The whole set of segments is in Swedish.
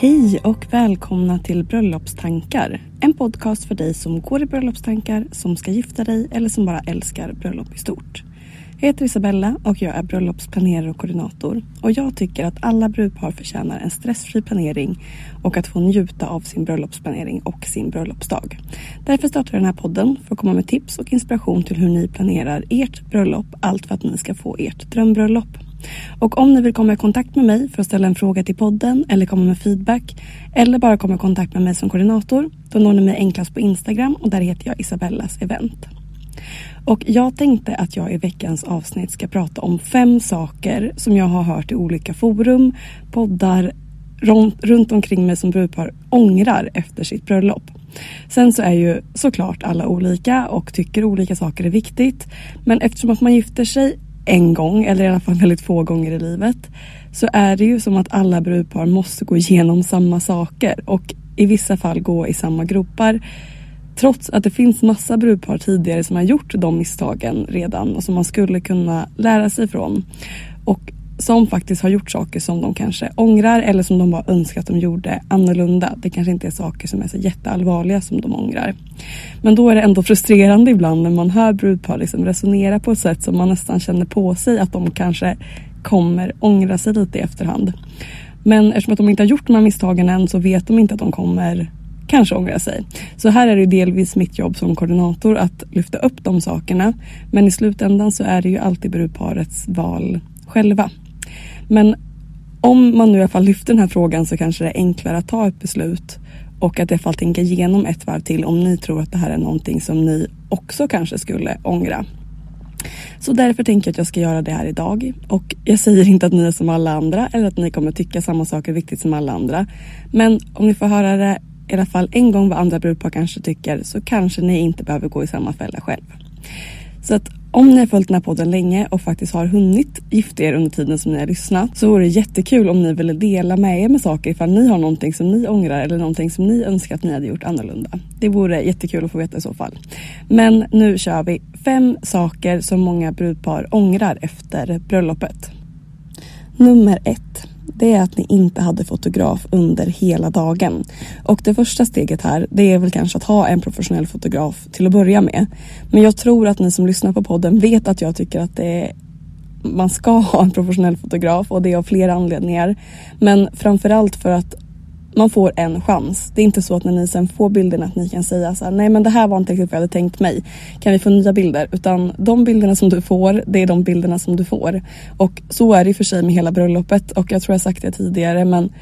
Hej och välkomna till Bröllopstankar. En podcast för dig som går i bröllopstankar, som ska gifta dig eller som bara älskar bröllop i stort. Jag heter Isabella och jag är bröllopsplanerare och koordinator. Och jag tycker att alla brudpar förtjänar en stressfri planering och att få njuta av sin bröllopsplanering och sin bröllopsdag. Därför startar jag den här podden för att komma med tips och inspiration till hur ni planerar ert bröllop. Allt för att ni ska få ert drömbröllop. Och om ni vill komma i kontakt med mig för att ställa en fråga till podden eller komma med feedback eller bara komma i kontakt med mig som koordinator då når ni mig enklast på Instagram och där heter jag Isabellas event. Och jag tänkte att jag i veckans avsnitt ska prata om fem saker som jag har hört i olika forum, poddar, runt, runt omkring mig som brudpar ångrar efter sitt bröllop. Sen så är ju såklart alla olika och tycker olika saker är viktigt. Men eftersom att man gifter sig en gång, eller i alla fall väldigt få gånger i livet, så är det ju som att alla brudpar måste gå igenom samma saker och i vissa fall gå i samma gropar. Trots att det finns massa brudpar tidigare som har gjort de misstagen redan och som man skulle kunna lära sig från. Och som faktiskt har gjort saker som de kanske ångrar eller som de bara önskar att de gjorde annorlunda. Det kanske inte är saker som är så jätteallvarliga som de ångrar. Men då är det ändå frustrerande ibland när man hör brudpar liksom resonera på ett sätt som man nästan känner på sig att de kanske kommer ångra sig lite i efterhand. Men eftersom att de inte har gjort de här misstagen än så vet de inte att de kommer kanske ångra sig. Så här är det delvis mitt jobb som koordinator att lyfta upp de sakerna. Men i slutändan så är det ju alltid brudparets val själva. Men om man nu i alla fall lyfter den här frågan så kanske det är enklare att ta ett beslut och att i alla fall tänka igenom ett varv till om ni tror att det här är någonting som ni också kanske skulle ångra. Så därför tänker jag att jag ska göra det här idag. Och jag säger inte att ni är som alla andra eller att ni kommer tycka samma saker viktigt som alla andra. Men om ni får höra det i alla fall en gång vad andra brudpar kanske tycker så kanske ni inte behöver gå i samma fälla själv. Så att om ni har följt den här podden länge och faktiskt har hunnit gifta er under tiden som ni har lyssnat så vore det jättekul om ni ville dela med er med saker ifall ni har någonting som ni ångrar eller någonting som ni önskar att ni hade gjort annorlunda. Det vore jättekul att få veta i så fall. Men nu kör vi fem saker som många brudpar ångrar efter bröllopet. Nummer ett det är att ni inte hade fotograf under hela dagen. Och det första steget här, det är väl kanske att ha en professionell fotograf till att börja med. Men jag tror att ni som lyssnar på podden vet att jag tycker att det är man ska ha en professionell fotograf och det är av flera anledningar. Men framförallt för att man får en chans. Det är inte så att när ni sen får bilderna att ni kan säga så här, nej men det här var inte riktigt vad jag hade tänkt mig. Kan vi få nya bilder? Utan de bilderna som du får, det är de bilderna som du får. Och så är det för sig med hela bröllopet och jag tror jag sagt det tidigare men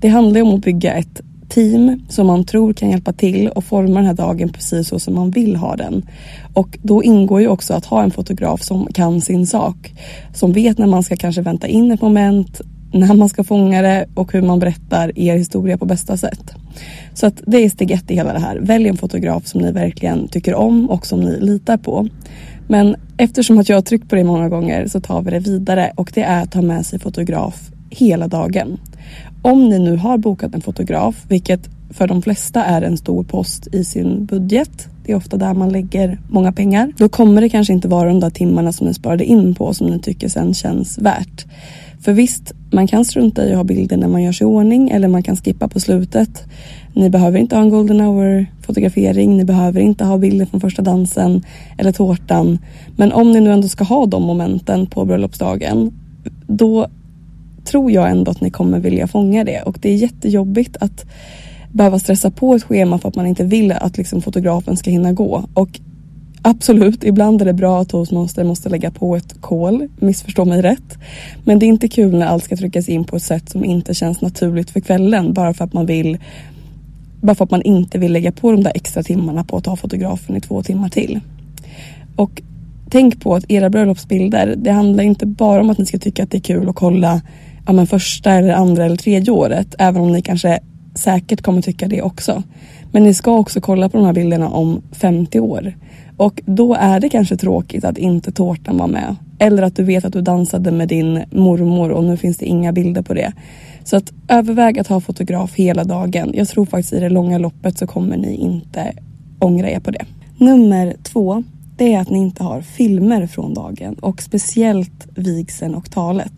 det handlar om att bygga ett team som man tror kan hjälpa till och forma den här dagen precis så som man vill ha den. Och då ingår ju också att ha en fotograf som kan sin sak. Som vet när man ska kanske vänta in ett moment när man ska fånga det och hur man berättar er historia på bästa sätt. Så att det är steg ett i hela det här. Välj en fotograf som ni verkligen tycker om och som ni litar på. Men eftersom att jag har tryckt på det många gånger så tar vi det vidare och det är att ta med sig fotograf hela dagen. Om ni nu har bokat en fotograf, vilket för de flesta är en stor post i sin budget. Det är ofta där man lägger många pengar. Då kommer det kanske inte vara de där timmarna som ni sparade in på som ni tycker sen känns värt. För visst, man kan strunta i att ha bilder när man gör sig i ordning eller man kan skippa på slutet. Ni behöver inte ha en golden hour fotografering, ni behöver inte ha bilder från första dansen eller tårtan. Men om ni nu ändå ska ha de momenten på bröllopsdagen, då tror jag ändå att ni kommer vilja fånga det och det är jättejobbigt att behöva stressa på ett schema för att man inte vill att liksom fotografen ska hinna gå. Och absolut, ibland är det bra att toastmaster måste lägga på ett kol, missförstå mig rätt. Men det är inte kul när allt ska tryckas in på ett sätt som inte känns naturligt för kvällen bara för att man vill bara för att man inte vill lägga på de där extra timmarna på att ta fotografen i två timmar till. Och tänk på att era bröllopsbilder, det handlar inte bara om att ni ska tycka att det är kul att kolla ja, men första eller andra eller tredje året, även om ni kanske säkert kommer tycka det också. Men ni ska också kolla på de här bilderna om 50 år. Och då är det kanske tråkigt att inte tårtan var med. Eller att du vet att du dansade med din mormor och nu finns det inga bilder på det. Så att överväg att ha fotograf hela dagen. Jag tror faktiskt i det långa loppet så kommer ni inte ångra er på det. Nummer två det är att ni inte har filmer från dagen och speciellt vigseln och talet.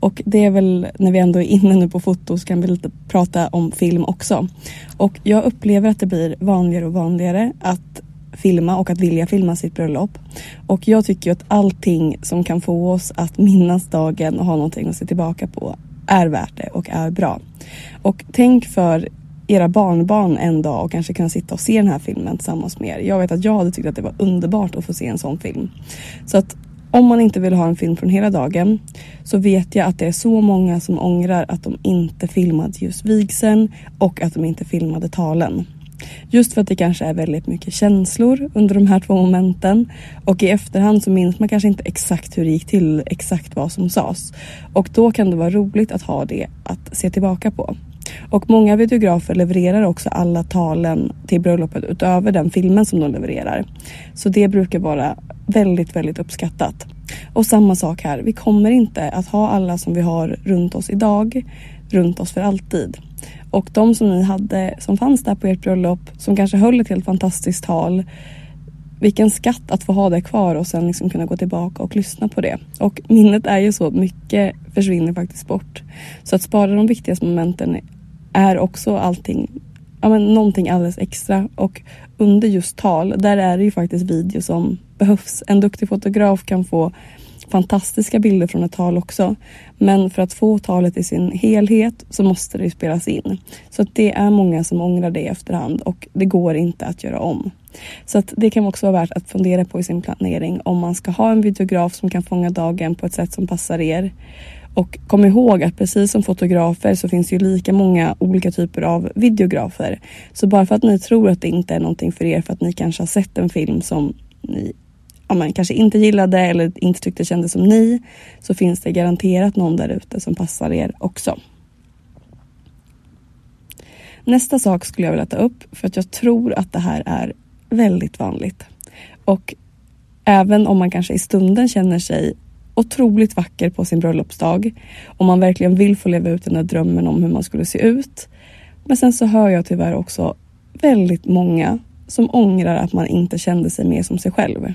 Och det är väl när vi ändå är inne nu på foto så kan vi lite prata om film också. Och jag upplever att det blir vanligare och vanligare att filma och att vilja filma sitt bröllop. Och jag tycker att allting som kan få oss att minnas dagen och ha någonting att se tillbaka på är värt det och är bra. Och tänk för era barnbarn en dag och kanske kunna sitta och se den här filmen tillsammans med er. Jag vet att jag hade tyckt att det var underbart att få se en sån film. Så att om man inte vill ha en film från hela dagen så vet jag att det är så många som ångrar att de inte filmade just vigseln och att de inte filmade talen. Just för att det kanske är väldigt mycket känslor under de här två momenten. Och i efterhand så minns man kanske inte exakt hur det gick till, exakt vad som sades. Och då kan det vara roligt att ha det att se tillbaka på. Och många videografer levererar också alla talen till bröllopet utöver den filmen som de levererar. Så det brukar vara väldigt, väldigt uppskattat. Och samma sak här, vi kommer inte att ha alla som vi har runt oss idag runt oss för alltid. Och de som ni hade som fanns där på ert bröllop som kanske höll ett helt fantastiskt tal vilken skatt att få ha det kvar och sen liksom kunna gå tillbaka och lyssna på det. Och minnet är ju så, mycket försvinner faktiskt bort. Så att spara de viktigaste momenten är också allting, ja men någonting alldeles extra. Och under just tal, där är det ju faktiskt video som behövs. En duktig fotograf kan få fantastiska bilder från ett tal också. Men för att få talet i sin helhet så måste det spelas in. Så att det är många som ångrar det i efterhand och det går inte att göra om. Så att det kan också vara värt att fundera på i sin planering om man ska ha en videograf som kan fånga dagen på ett sätt som passar er. Och kom ihåg att precis som fotografer så finns det ju lika många olika typer av videografer. Så bara för att ni tror att det inte är någonting för er för att ni kanske har sett en film som ni ja, man kanske inte gillade eller inte tyckte kändes som ni så finns det garanterat någon där ute som passar er också. Nästa sak skulle jag vilja ta upp för att jag tror att det här är väldigt vanligt. Och även om man kanske i stunden känner sig otroligt vacker på sin bröllopsdag och man verkligen vill få leva ut den där drömmen om hur man skulle se ut. Men sen så hör jag tyvärr också väldigt många som ångrar att man inte kände sig mer som sig själv.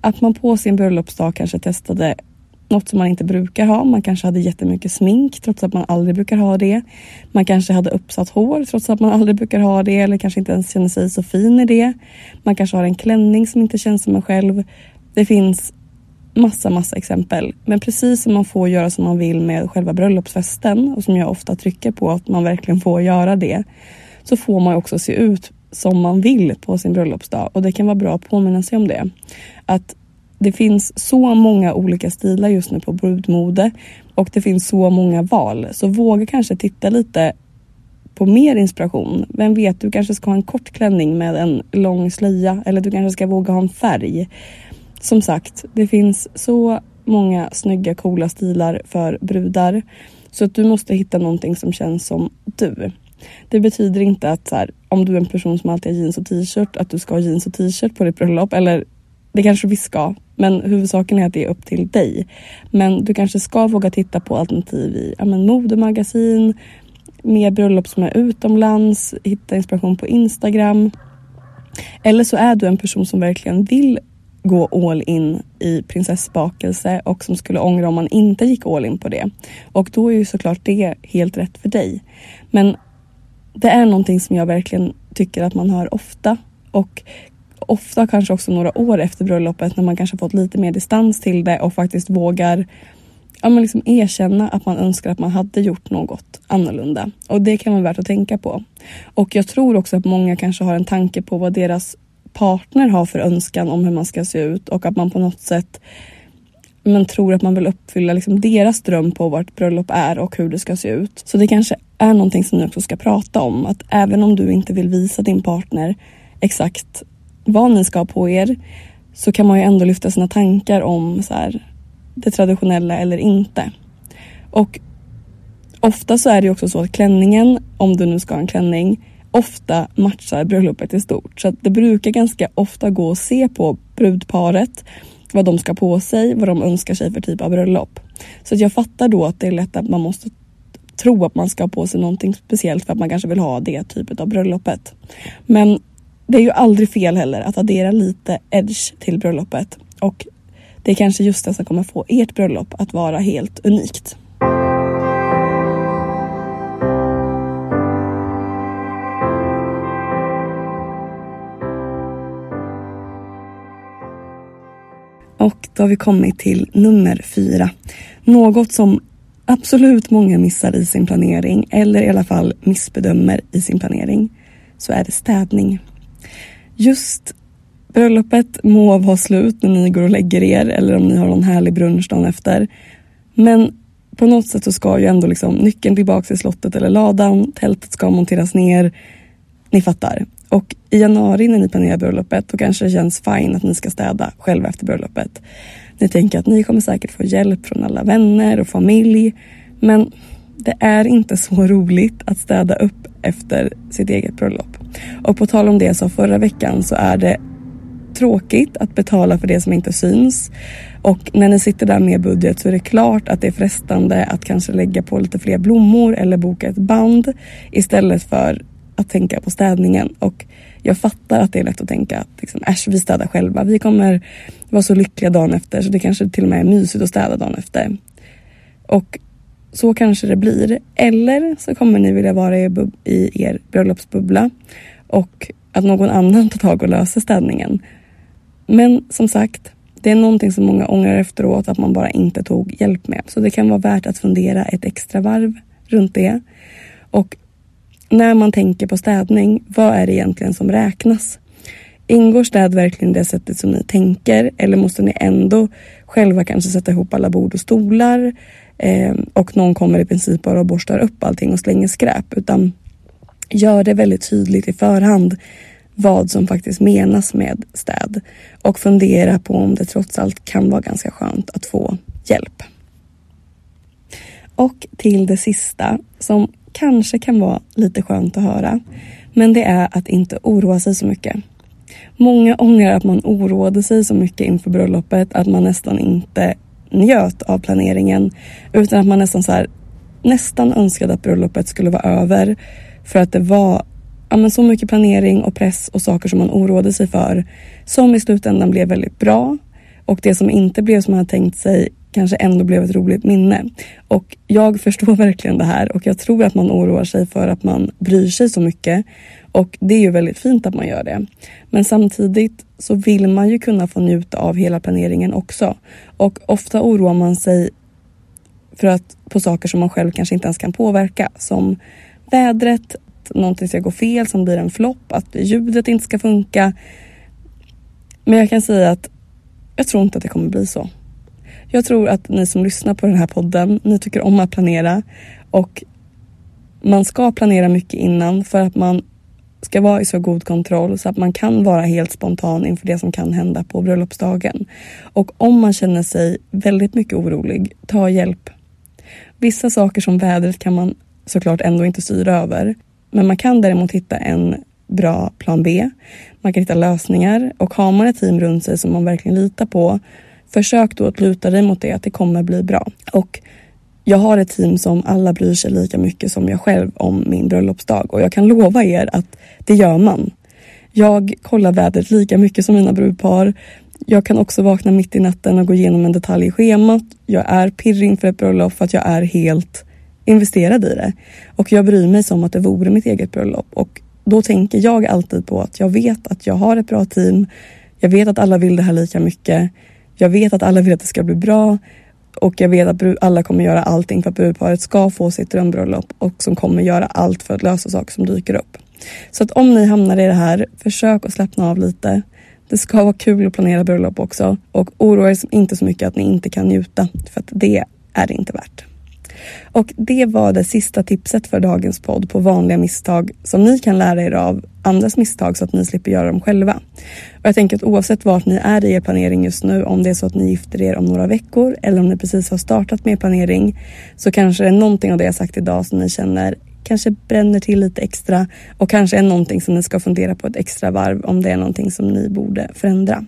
Att man på sin bröllopsdag kanske testade något som man inte brukar ha. Man kanske hade jättemycket smink trots att man aldrig brukar ha det. Man kanske hade uppsatt hår trots att man aldrig brukar ha det eller kanske inte ens känner sig så fin i det. Man kanske har en klänning som inte känns som en själv. Det finns massa, massa exempel. Men precis som man får göra som man vill med själva bröllopsfesten och som jag ofta trycker på att man verkligen får göra det så får man också se ut som man vill på sin bröllopsdag och det kan vara bra att påminna sig om det. Att det finns så många olika stilar just nu på brudmode och det finns så många val. Så våga kanske titta lite på mer inspiration. Vem vet, du kanske ska ha en kort klänning med en lång slöja eller du kanske ska våga ha en färg. Som sagt, det finns så många snygga coola stilar för brudar. Så att du måste hitta någonting som känns som du. Det betyder inte att så här, om du är en person som alltid har jeans och t-shirt att du ska ha jeans och t-shirt på ditt bröllop. Eller det kanske vi ska, men huvudsaken är att det är upp till dig. Men du kanske ska våga titta på alternativ i ja, men modemagasin, mer bröllop som är utomlands, hitta inspiration på Instagram. Eller så är du en person som verkligen vill gå all in i prinsessbakelse och som skulle ångra om man inte gick all in på det. Och då är ju såklart det helt rätt för dig. Men det är någonting som jag verkligen tycker att man hör ofta och ofta kanske också några år efter bröllopet när man kanske fått lite mer distans till det och faktiskt vågar ja, men liksom erkänna att man önskar att man hade gjort något annorlunda. Och det kan vara värt att tänka på. Och jag tror också att många kanske har en tanke på vad deras partner har för önskan om hur man ska se ut och att man på något sätt men tror att man vill uppfylla liksom deras dröm på vart bröllop är och hur det ska se ut. Så det kanske är någonting som ni också ska prata om. Att även om du inte vill visa din partner exakt vad ni ska ha på er så kan man ju ändå lyfta sina tankar om så här, det traditionella eller inte. Och ofta så är det också så att klänningen, om du nu ska ha en klänning, ofta matchar bröllopet i stort. Så att det brukar ganska ofta gå att se på brudparet vad de ska på sig, vad de önskar sig för typ av bröllop. Så att jag fattar då att det är lätt att man måste tro att man ska ha på sig någonting speciellt för att man kanske vill ha det typet av bröllopet. Men det är ju aldrig fel heller att addera lite edge till bröllopet och det är kanske just det som kommer få ert bröllop att vara helt unikt. Då har vi kommit till nummer fyra. Något som absolut många missar i sin planering eller i alla fall missbedömer i sin planering så är det städning. Just bröllopet må vara slut när ni går och lägger er eller om ni har någon härlig brunch dagen efter. Men på något sätt så ska ju ändå liksom nyckeln tillbaka till slottet eller ladan, tältet ska monteras ner. Ni fattar. Och i januari när ni planerar bröllopet då kanske det känns fine att ni ska städa själva efter bröllopet. Ni tänker att ni kommer säkert få hjälp från alla vänner och familj. Men det är inte så roligt att städa upp efter sitt eget bröllop. Och på tal om det jag sa förra veckan så är det tråkigt att betala för det som inte syns. Och när ni sitter där med budget så är det klart att det är frestande att kanske lägga på lite fler blommor eller boka ett band istället för att tänka på städningen. Och jag fattar att det är lätt att tänka att liksom, äsch, vi städar själva. Vi kommer vara så lyckliga dagen efter så det kanske till och med är mysigt att städa dagen efter. Och så kanske det blir. Eller så kommer ni vilja vara i, i er bröllopsbubbla och att någon annan tar tag och löser städningen. Men som sagt, det är någonting som många ångrar efteråt att man bara inte tog hjälp med. Så det kan vara värt att fundera ett extra varv runt det. Och när man tänker på städning, vad är det egentligen som räknas? Ingår städ verkligen det sättet som ni tänker eller måste ni ändå själva kanske sätta ihop alla bord och stolar eh, och någon kommer i princip bara och borstar upp allting och slänger skräp utan gör det väldigt tydligt i förhand vad som faktiskt menas med städ och fundera på om det trots allt kan vara ganska skönt att få hjälp. Och till det sista som kanske kan vara lite skönt att höra. Men det är att inte oroa sig så mycket. Många ångrar att man oroade sig så mycket inför bröllopet att man nästan inte njöt av planeringen utan att man nästan så här, nästan önskade att bröllopet skulle vara över för att det var ja, men så mycket planering och press och saker som man oroade sig för som i slutändan blev väldigt bra och det som inte blev som man hade tänkt sig kanske ändå blev ett roligt minne. Och jag förstår verkligen det här och jag tror att man oroar sig för att man bryr sig så mycket. Och det är ju väldigt fint att man gör det. Men samtidigt så vill man ju kunna få njuta av hela planeringen också. Och ofta oroar man sig för att på saker som man själv kanske inte ens kan påverka. Som vädret, att någonting ska gå fel som blir en flopp, att ljudet inte ska funka. Men jag kan säga att jag tror inte att det kommer bli så. Jag tror att ni som lyssnar på den här podden, ni tycker om att planera och man ska planera mycket innan för att man ska vara i så god kontroll så att man kan vara helt spontan inför det som kan hända på bröllopsdagen. Och om man känner sig väldigt mycket orolig, ta hjälp. Vissa saker som vädret kan man såklart ändå inte styra över. Men man kan däremot hitta en bra plan B. Man kan hitta lösningar och har man ett team runt sig som man verkligen litar på, försök då att luta dig mot det, att det kommer bli bra. Och jag har ett team som alla bryr sig lika mycket som jag själv om min bröllopsdag och jag kan lova er att det gör man. Jag kollar vädret lika mycket som mina brudpar. Jag kan också vakna mitt i natten och gå igenom en detalj i schemat. Jag är pirrig inför ett bröllop för att jag är helt investerad i det. Och jag bryr mig som att det vore mitt eget bröllop. Och då tänker jag alltid på att jag vet att jag har ett bra team. Jag vet att alla vill det här lika mycket. Jag vet att alla vill att det ska bli bra. Och jag vet att alla kommer göra allting för att brudparet ska få sitt drömbröllop och som kommer göra allt för att lösa saker som dyker upp. Så att om ni hamnar i det här, försök att slappna av lite. Det ska vara kul att planera bröllop också och oroa er inte så mycket att ni inte kan njuta för att det är det inte värt. Och det var det sista tipset för dagens podd på vanliga misstag som ni kan lära er av andras misstag så att ni slipper göra dem själva. Och jag tänker att oavsett vart ni är i er planering just nu, om det är så att ni gifter er om några veckor eller om ni precis har startat med planering, så kanske det är någonting av det jag sagt idag som ni känner kanske bränner till lite extra och kanske är någonting som ni ska fundera på ett extra varv om det är någonting som ni borde förändra.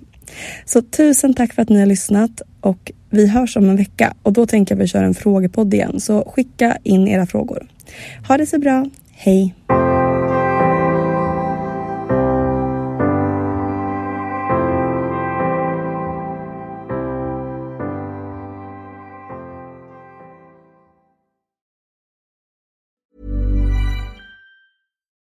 Så tusen tack för att ni har lyssnat och vi hörs om en vecka och då tänker jag att vi kör en frågepodd igen. Så skicka in era frågor. Ha det så bra. Hej!